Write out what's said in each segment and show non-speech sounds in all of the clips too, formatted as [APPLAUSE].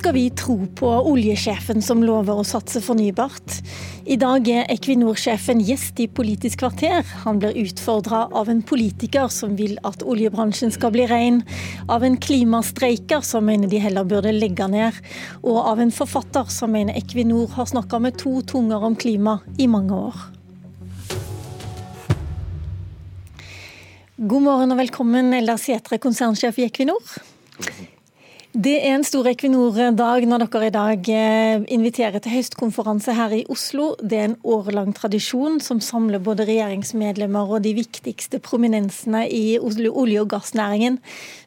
Skal vi tro på oljesjefen som lover å satse fornybart? I dag er Equinor-sjefen gjest i Politisk kvarter. Han blir utfordra av en politiker som vil at oljebransjen skal bli ren, av en klimastreiker som mener de heller burde legge ned, og av en forfatter som mener Equinor har snakka med to tunger om klima i mange år. God morgen og velkommen, Eldar Sætre, konsernsjef i Equinor. Det er en stor Equinor-dag når dere i dag eh, inviterer til høstkonferanse her i Oslo. Det er en årelang tradisjon som samler både regjeringsmedlemmer og de viktigste prominensene i olje- og gassnæringen.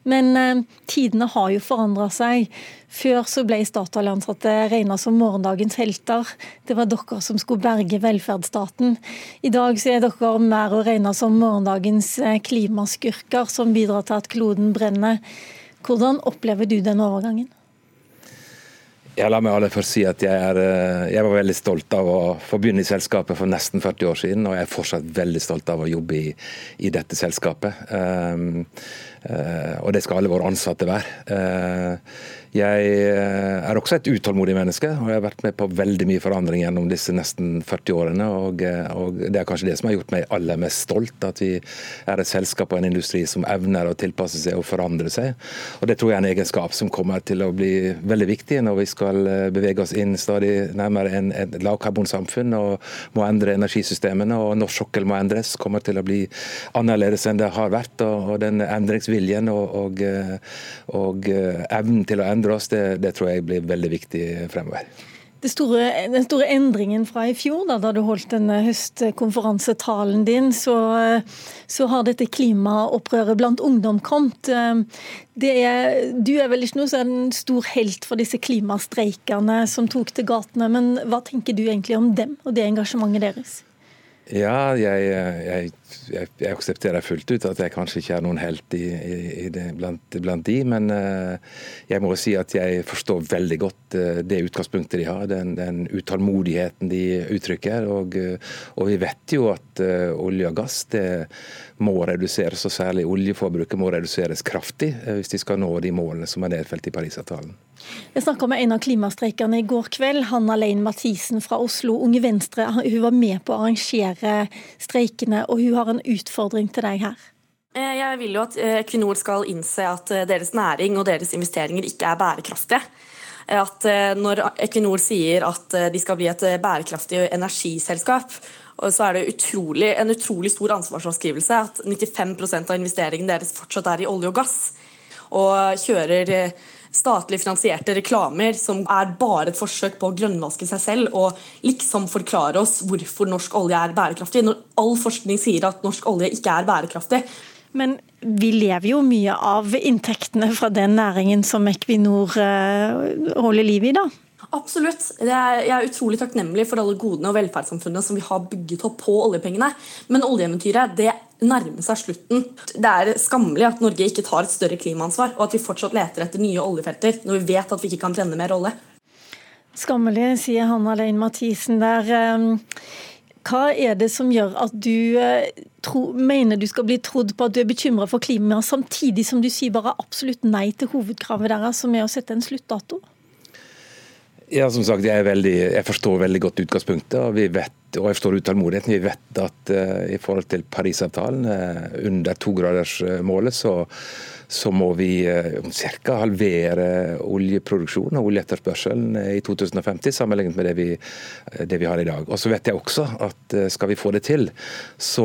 Men eh, tidene har jo forandra seg. Før så ble Statoil-ansatte regna som morgendagens helter. Det var dere som skulle berge velferdsstaten. I dag så er dere mer å regne som morgendagens eh, klimaskurker som bidrar til at kloden brenner. Hvordan opplever du den overgangen? Ja, la meg aller først si at jeg, er, eh, jeg, var veldig stolt av å få begynne i selskapet for nesten 40 år siden, og jeg er fortsatt veldig stolt av å jobbe i, i dette selskapet. Um, uh, og det skal alle våre ansatte være. Uh, jeg eh, er også et utålmodig menneske, og jeg har vært med på veldig mye forandring gjennom disse nesten 40 årene. Og, eh, og, Det er kanskje det som har gjort meg aller mest stolt, at vi er et selskap og en industri som evner å tilpasse seg og forandre seg. Og Det tror jeg er en egenskap som kommer til å bli veldig viktig når vi skal eh, bevege oss inn stadig nærmere en, et lavkarbonsamfunn og må endre energisystemene. og Norsk sokkel må endres, kommer til å bli annerledes enn det har vært. og, og Den endringsviljen og, og, og evnen til å endre endre oss, det, det tror jeg blir veldig viktig fremover. Store, den store endringen fra i fjor, da, da du holdt denne høstkonferansetalen din, så, så, har dette klimaopprøret blant ungdom kommet. Er, du er vel ikke noe sånn stor helt for disse klimastreikerne som tok til gatene, men hva tenker du egentlig om dem og det engasjementet deres? Ja, jeg, jeg, jeg, jeg, aksepterer fullt ut at jeg kanskje ikke er noen helt i, i, i blant, blant, de, men uh, jeg må si at jeg forstår veldig godt uh, det utgangspunktet de har, den, den utålmodigheten de uttrykker. Og, uh, og, vi vet jo at olje og gass det må reduseres, og særlig oljeforbruket må reduseres kraftig hvis de skal nå de målene som er nedfelt i Parisavtalen. Jeg snakka med en av klimastreikerne i går kveld, Hanna Lein Mathisen fra Oslo, Unge Venstre. Hun var med på å arrangere streikene, og hun har en utfordring til deg her. Eh, jeg vil jo at eh, Equinor skal innse at eh, deres næring og deres investeringer ikke er bærekraftige. At når Equinor sier at de skal bli et bærekraftig energiselskap, så er det utrolig, en utrolig stor ansvarsavskrivelse at 95% av investeringen deres fortsatt er i olje og gass. Og kjører statlig finansierte reklamer som er bare et forsøk på å grønnvaske seg selv og liksom forklare oss hvorfor norsk olje er bærekraftig, når all forskning sier at norsk olje ikke er bærekraftig. Men vi lever jo mye av inntektene fra den næringen som Equinor eh, holder liv i, da? Absolutt. Jeg er utrolig takknemlig for alle godene og velferdssamfunnet som vi har bygget opp på oljepengene. Men oljeeventyret det nærmer seg slutten. Det er skammelig at Norge ikke tar et større klimaansvar, og at vi fortsatt leter etter nye oljefelter når vi vet at vi ikke kan brenne mer olje. Skammelig, sier Hanna Lein Mathisen der. Ehm, hva er det som gjør at du eh, tro, mener du skal bli trodd på at du er bekymra for klimaet, samtidig som du sier bare absolutt nei til hovedkravet deres, som er å sette en sluttdato? Ja, som sagt, jeg, veldig, jeg, forstår veldig godt utgangspunktet. og vet, og jeg forstår utålmodigheten. Vi vet at uh, i forhold til Parisavtalen, uh, under togradersmålet, så, så må vi uh, ca. halvere oljeproduksjonen og oljeetterspørselen i 2050 sammenlignet med det vi, det vi, har i dag. Og så vet jeg også at skal vi få det til, så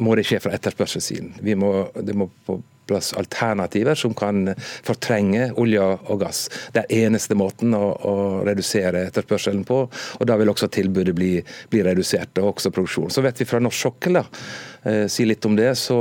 må det skje fra etterspørselssiden. Vi må, det må på plass alternativer som kan fortrenge olje og gass. Det er eneste måten å, å redusere etterspørselen på. og Da vil også tilbudet bli, bli redusert, og også produksjonen. Så vet vi fra norsk sokkel da, Eh, si litt om det, så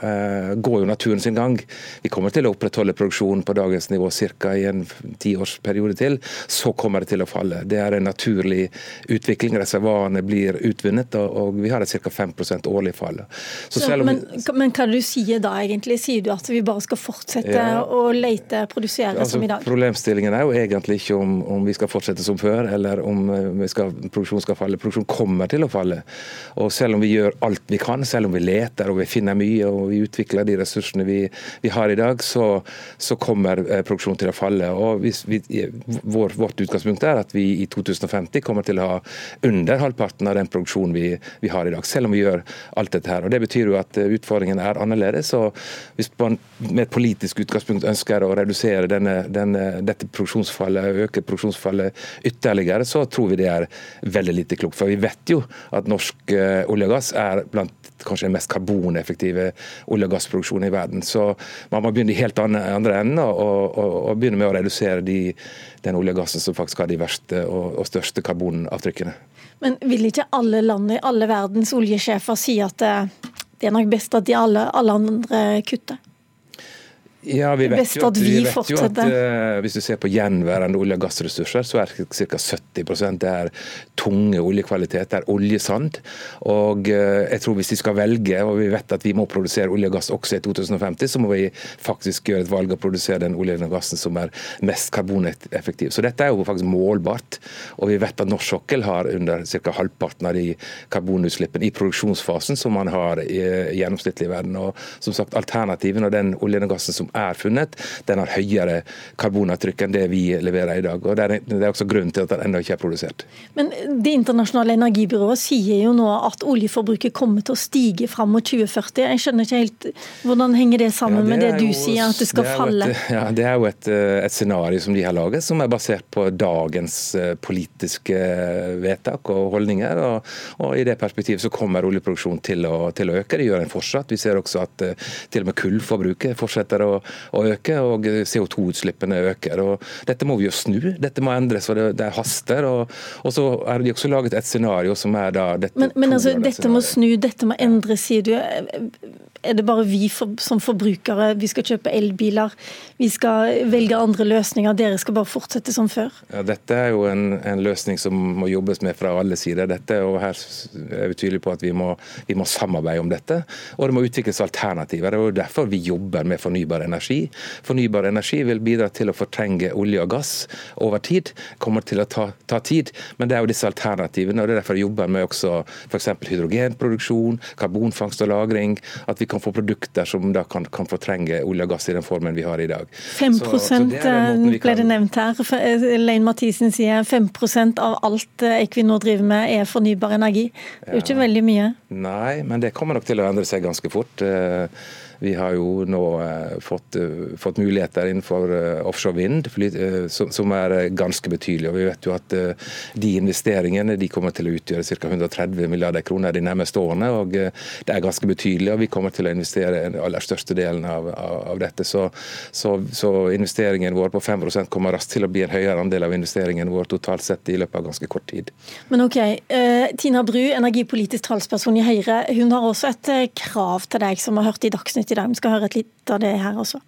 eh, går jo naturen sin gang. Vi kommer til å opprettholde produksjonen på dagens nivå ca. i en tiårsperiode til. Så kommer det til å falle. Det er en naturlig utvikling. Reservoarene blir utvunnet, og vi har et ca. 5 årlig fall. Så så, men, men, hva du sier da egentlig? Sier du at vi bare skal fortsette ja. å lete, produsere altså, som i dag? Problemstillingen er jo egentlig ikke om, om, vi skal fortsette som før, eller om eh, skal, produksjonen skal falle. Produksjonen kommer til å falle. Og selv om vi gjør alt vi kan, selv om vi leter og vi finner mye og vi utvikler de ressursene vi, vi har i dag, så, så kommer eh, produksjonen til å falle. Og hvis vi, vår, vårt utgangspunkt er at vi i 2050 kommer til å ha under halvparten av den produksjonen vi, vi har i dag, selv om vi gjør alt dette her. Og Det betyr jo at utfordringen er annerledes. og Hvis man med et politisk utgangspunkt ønsker å redusere denne, denne, dette produksjonsfallet, øke produksjonsfallet ytterligere, så tror vi det er veldig lite klokt. For vi vet jo at norsk eh, olje og gass er blant kanskje den mest karboneffektive olje- og gassproduksjonen i verden. Så man må begynne i helt andre, enden og, og, og, begynne med å redusere de, den olje og gassen som faktisk har de verste og, og største karbonavtrykkene. Men vil ikke alle land i alle verdens oljesjefer si at det er nok best at de alle, alle andre kutter? Ja, vi vet, jo at, vi vet jo at uh, Hvis du ser på gjenværende olje- og gassressurser, så er ca. 70 det er tunge oljekvaliteter, er oljesand. Og uh, jeg tror hvis de skal velge, og vi vet at vi må produsere olje og gass også i 2050, så må vi faktisk gjøre et valg og produsere den oljen og gassen som er mest karboneffektiv. Så dette er jo faktisk målbart. Og vi vet at norsk sokkel har under ca. halvparten av de karbonutslippene i produksjonsfasen som man har i, i gjennomsnittlig verden. Og som sagt, alternativen og den oljen og gassen som er funnet, den har høyere karbonavtrykk enn det vi leverer i dag. og Det er, det er også grunnen til at den ennå ikke er produsert. Men Det internasjonale energibyrået sier jo nå at oljeforbruket kommer til å stige fram mot 2040. Jeg skjønner ikke helt hvordan henger det sammen ja, det med det du jo, sier, at det skal det falle? Et, ja, Det er jo et, et, scenario som de har laget, som er basert på dagens eh, politiske vedtak og holdninger. og, og I det perspektivet så kommer oljeproduksjonen til å, til å øke. Det gjør den fortsatt. Vi ser også at til og med kullforbruket fortsetter å, å øke, og CO2-utslippene øker. Og dette må vi jo snu, dette må endres, og det, det haster. Og, og, så er de også laget et scenario som er da dette Men, men altså, dette må snu, dette må endres, sier du. Er det bare vi for, som forbrukere, vi skal kjøpe elbiler, vi skal velge andre løsninger, dere skal bare fortsette som før? Ja, dette er jo en, en løsning som må jobbes med fra alle sider. Dette, og Her er vi tydelige på at vi må, vi må samarbeide om dette. Og det må utvikles alternativer. Det er jo derfor vi jobber med fornybar energi. Fornybar energi vil bidra til å fortrenge olje og gass over tid. kommer til å ta, ta tid, men det er jo disse alternativene. og Det er derfor vi jobber med også f.eks. hydrogenproduksjon, karbonfangst og -lagring. at vi kan få produkter som da kan, kan fortrenge olje og gass i den formen vi har i dag. 5 så, så det kan... ble det nevnt her. Lein Mathisen sier 5 av alt Equinor driver med er fornybar energi. Det er jo ikke veldig mye. Nei, men det kommer nok til å endre seg ganske fort. Vi har jo nå eh, fått, eh, fått muligheter innenfor eh, offshore vind, som er ganske betydelige. Og vi vet jo at de investeringene de kommer til å utgjøre ca. 130 milliarder kroner de nærmeste årene. og Det er ganske betydelig, og vi kommer til å investere den aller største delen av, av dette. Så, så, så, investeringen vår på 5% kommer raskt til å bli en høyere andel av investeringen vår totalt sett i løpet av ganske kort tid. Men ok, Tina Bru, energipolitisk talsperson i Høyre, hun har også et krav til deg som har hørt i Dagsnytt Dagsnytt i dag. Vi skal høre litt av det her også.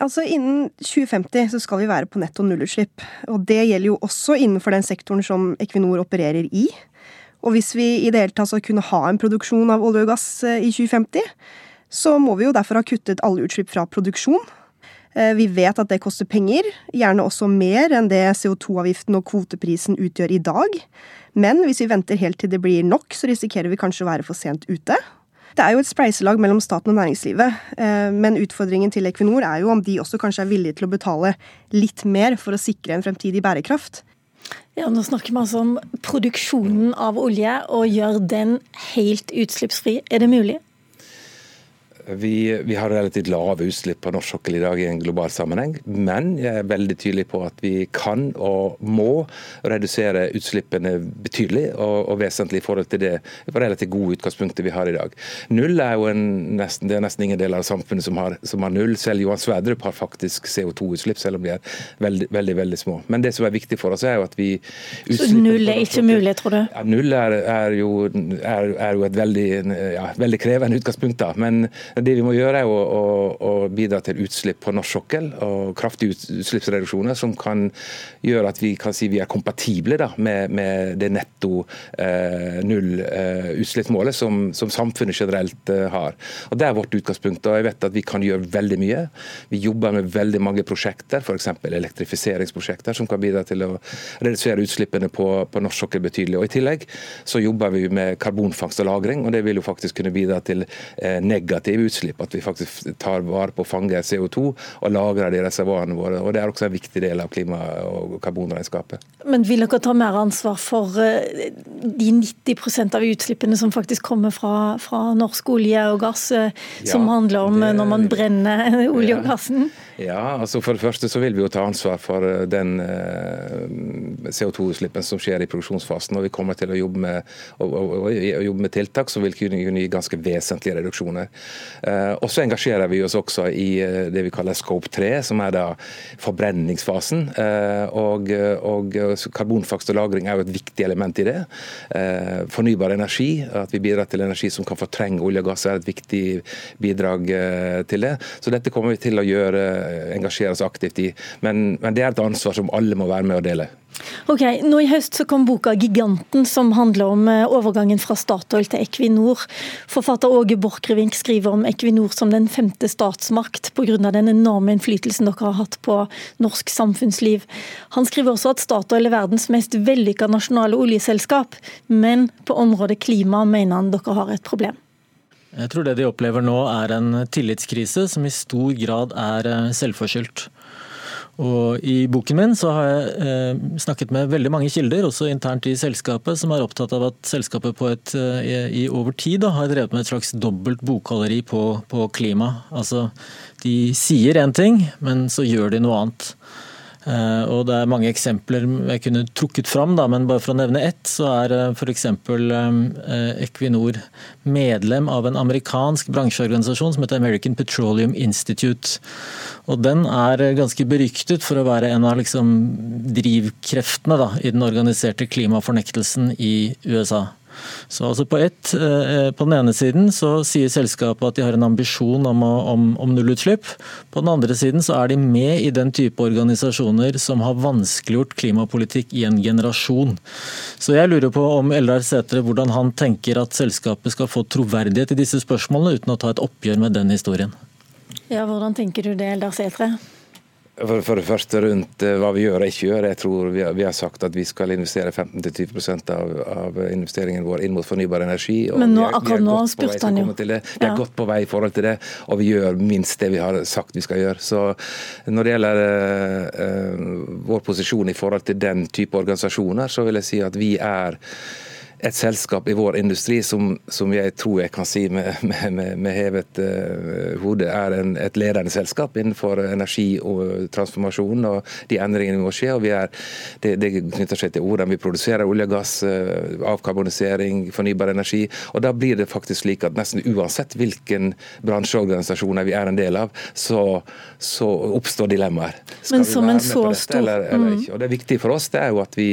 Altså Innen 2050 så skal vi være på netto nullutslipp. Og det gjelder jo også innenfor den sektoren som Equinor opererer i. Og hvis vi i det hele tatt skal kunne ha en produksjon av olje og gass eh, i 2050, så må vi jo derfor ha kuttet alle utslipp fra produksjon. Eh, vi vet at det koster penger, gjerne også mer enn det CO2-avgiften og kvoteprisen utgjør i dag. Men hvis vi venter helt til det blir nok, så risikerer vi kanskje å være for sent ute. Det er jo et spleiselag mellom staten og næringslivet, eh, men utfordringen til Equinor er jo om de også kanskje er villige til å betale litt mer for å sikre en fremtidig bærekraft. Ja, Nå snakker vi altså om produksjonen av olje, og gjør den helt utslippsfri. Er det mulig? Vi, vi, har relativt lave utslipp på norsk sokkel i dag i en global sammenheng. Men jeg er veldig tydelig på at vi kan og må redusere utslippene betydelig og, og vesentlig i forhold til det relativt gode utgangspunktet vi har i dag. Null er jo en, nesten, det er nesten ingen del av samfunnet som har, som har null. Selv Johan Sverdrup har faktisk CO2-utslipp, selv om de er veldig, veldig, veldig små. Men det som er viktig for oss, er jo at vi Så null er ikke mulig, tror du? Ja, null er, er, jo, er, er jo, et veldig, ja, veldig krevende utgangspunkt, da. Men Det vi må gjøre, er å, å, å bidra til utslipp på norsk sokkel og kraftige utslippsreduksjoner som kan gjøre at vi kan si vi er kompatible da, med, med, det netto eh, null eh, som, som, samfunnet generelt eh, har. Og Det er vårt utgangspunkt. og jeg vet at Vi kan gjøre veldig mye. Vi jobber med veldig mange prosjekter, f.eks. elektrifiseringsprosjekter, som kan bidra til å redusere utslippene på, på norsk sokkel betydelig. Og I tillegg så jobber vi med karbonfangst og -lagring, og det vil jo faktisk kunne bidra til eh, negative utslipp. At vi faktisk tar vare på å fange CO2 og lagrer det i reservoarene våre. og Det er også en viktig del av klima- og karbonregnskapet. Men vil dere ta mer ansvar for eh, de 90% av utslippene som faktisk kommer fra, fra norsk olje og gass, eh, som ja, handler om det, når man brenner [LAUGHS] olje og gassen? Ja, altså For det første så vil vi jo ta ansvar for eh, den CO2-utslippen som skjer i produksjonsfasen. og Vi kommer til å jobbe med, å, å, å jobbe med tiltak som vil kunne gi ganske vesentlige reduksjoner. Og så engasjerer vi oss også i det vi kaller scope 3, som er da forbrenningsfasen. Og, og karbonfangst og -lagring er jo et viktig element i det. Fornybar energi, at vi bidrar til energi som kan fortrenge olje og gass, er et viktig bidrag til det. Så dette kommer vi til å gjøre Eh, engasjere oss aktivt i. Men, men det er et ansvar som alle må være med å dele. Ok, nå I høst så kom boka 'Giganten', som handler om eh, overgangen fra Statoil til Equinor. Forfatter Åge Borchgrevink skriver om Equinor som den femte statsmakt pga. den enorme innflytelsen dere har hatt på norsk samfunnsliv. Han skriver også at Statoil er verdens mest vellykka nasjonale oljeselskap, men på området klima mener han dere har et problem. Jeg tror det de opplever nå er en tillitskrise som i stor grad er eh, selvforskyldt. Og I boken min så har jeg eh, snakket med veldig mange kilder, også internt i selskapet, som er opptatt av at selskapet et, eh, i, over tid da, har drevet med et slags dobbelt bokholderi på, på klima. Altså, De sier én ting, men så gjør de noe annet. Eh, og Det er mange eksempler jeg kunne trukket fram, da, men bare for å nevne ett, så er eh, f.eks. Eh, Equinor medlem av en amerikansk bransjeorganisasjon som heter American Petroleum Institute. Og Den er ganske beryktet for å være en av liksom, drivkreftene da, i den organiserte klimafornektelsen i USA. Så altså på, ett, eh, på den ene siden så sier selskapet at de har en ambisjon om, om, om, nullutslipp. På den andre siden så er de med i den type organisasjoner som har vanskeliggjort klimapolitikk i en generasjon. Så jeg lurer på om Eldar Sætre hvordan han tenker at selskapet skal få troverdighet i disse spørsmålene, uten å ta et oppgjør med den historien. Ja, Hvordan tenker du det, Eldar Sætre? For, for, det første rundt uh, hva vi gjør og ikke gjør. Jeg tror vi har, vi har sagt at vi skal investere 15-20 av, av investeringen vår inn mot fornybar energi. Men nå, akkurat nå spurte han jo. Vi er godt på vei i forhold til det, og vi gjør minst det vi har sagt vi skal gjøre. Så Når det gjelder uh, uh, vår posisjon i forhold til den type organisasjoner, så vil jeg si at vi er et selskap i vår industri som, som jeg tror jeg kan si med, med, med hevet uh, hode er en, et ledende selskap innenfor energi og transformasjon og de endringene vi må skje. og vi er, Det, det knytter seg til hvordan vi produserer olje og gass, uh, avkarbonisering, fornybar energi. og Da blir det faktisk slik at nesten uansett hvilken bransjeorganisasjoner vi er en del av, så, så oppstår dilemmaer. Skal Men som vi være en så med på dette, eller, eller mm. ikke? Og Det er viktig for oss det er jo at vi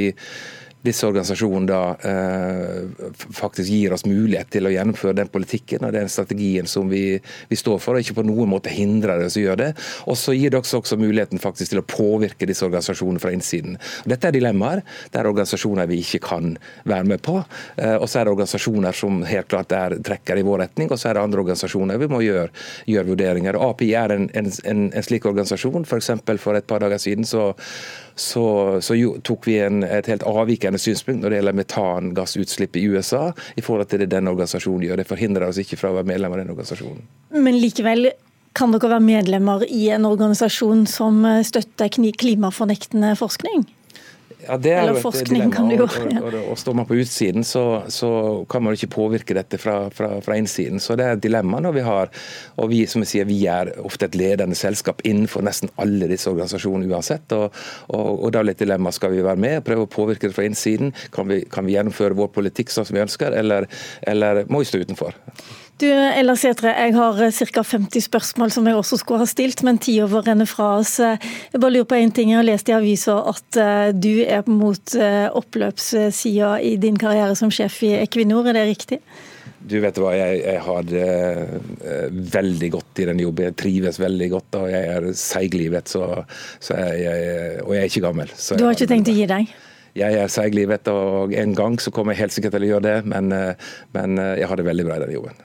disse organisasjonene da eh, faktisk gir oss mulighet til å gjennomføre den politikken og den strategien som vi, vi står for, og ikke på noen måte hindrer oss å gjøre det. Og så gir det også, også muligheten faktisk til å påvirke disse organisasjonene fra innsiden. Dette er dilemmaer. Det er organisasjoner vi ikke kan være med på. Eh, og så er det organisasjoner som helt klart er, trekker i vår retning, og så er det andre organisasjoner vi må gjøre, gjøre vurderinger. API er en, en, en, en slik organisasjon. For, for et par dager siden så så, så jo, tok vi et helt avvikende synspunkt når det gjelder metangassutslipp i USA, i forhold til det den organisasjonen gjør. Det forhindrer oss ikke fra å være medlem av den organisasjonen. Men likevel, kan dere være medlemmer i en organisasjon som støtter klimafornektende forskning? Ja, det er jo et dilemma. Jo, ja. og, og, og, Står man på utsiden, så, så, kan man jo ikke påvirke dette fra, fra, fra, innsiden. Så det er et dilemma når vi har Og vi som jeg sier, vi er ofte et ledende selskap innenfor nesten alle disse organisasjonene uansett. Og, og, da er det et dilemma. Skal vi være med og prøve å påvirke det fra innsiden? Kan vi, kan vi gjennomføre vår politikk sånn som vi ønsker, eller, eller må vi stå utenfor? Du, Ella Setre, jeg har ca. 50 spørsmål som jeg også skulle ha stilt, men tida vår renner fra oss. Jeg bare lurer på én ting. Jeg har lest i avisa at eh, du er mot eh, oppløpssida i din karriere som sjef i Equinor, er det riktig? Du vet hva, jeg, jeg har det veldig godt i den jobben. Jeg trives veldig godt. og Jeg er seiglivet, så, så jeg, og jeg er ikke gammel. du har ikke tenkt å gi deg? Jeg er seiglivet, og en gang så kommer jeg helt sikkert til å gjøre det, men, men jeg har det veldig bra i den jobben.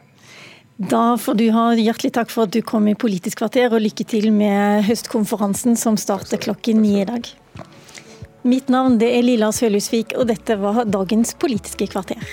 Da får du ha hjertelig takk for at du kom i Politisk kvarter, og lykke til med høstkonferansen som starter klokken ni i dag. Mitt navn er Lilla Sølhusvik, og dette var dagens Politiske kvarter.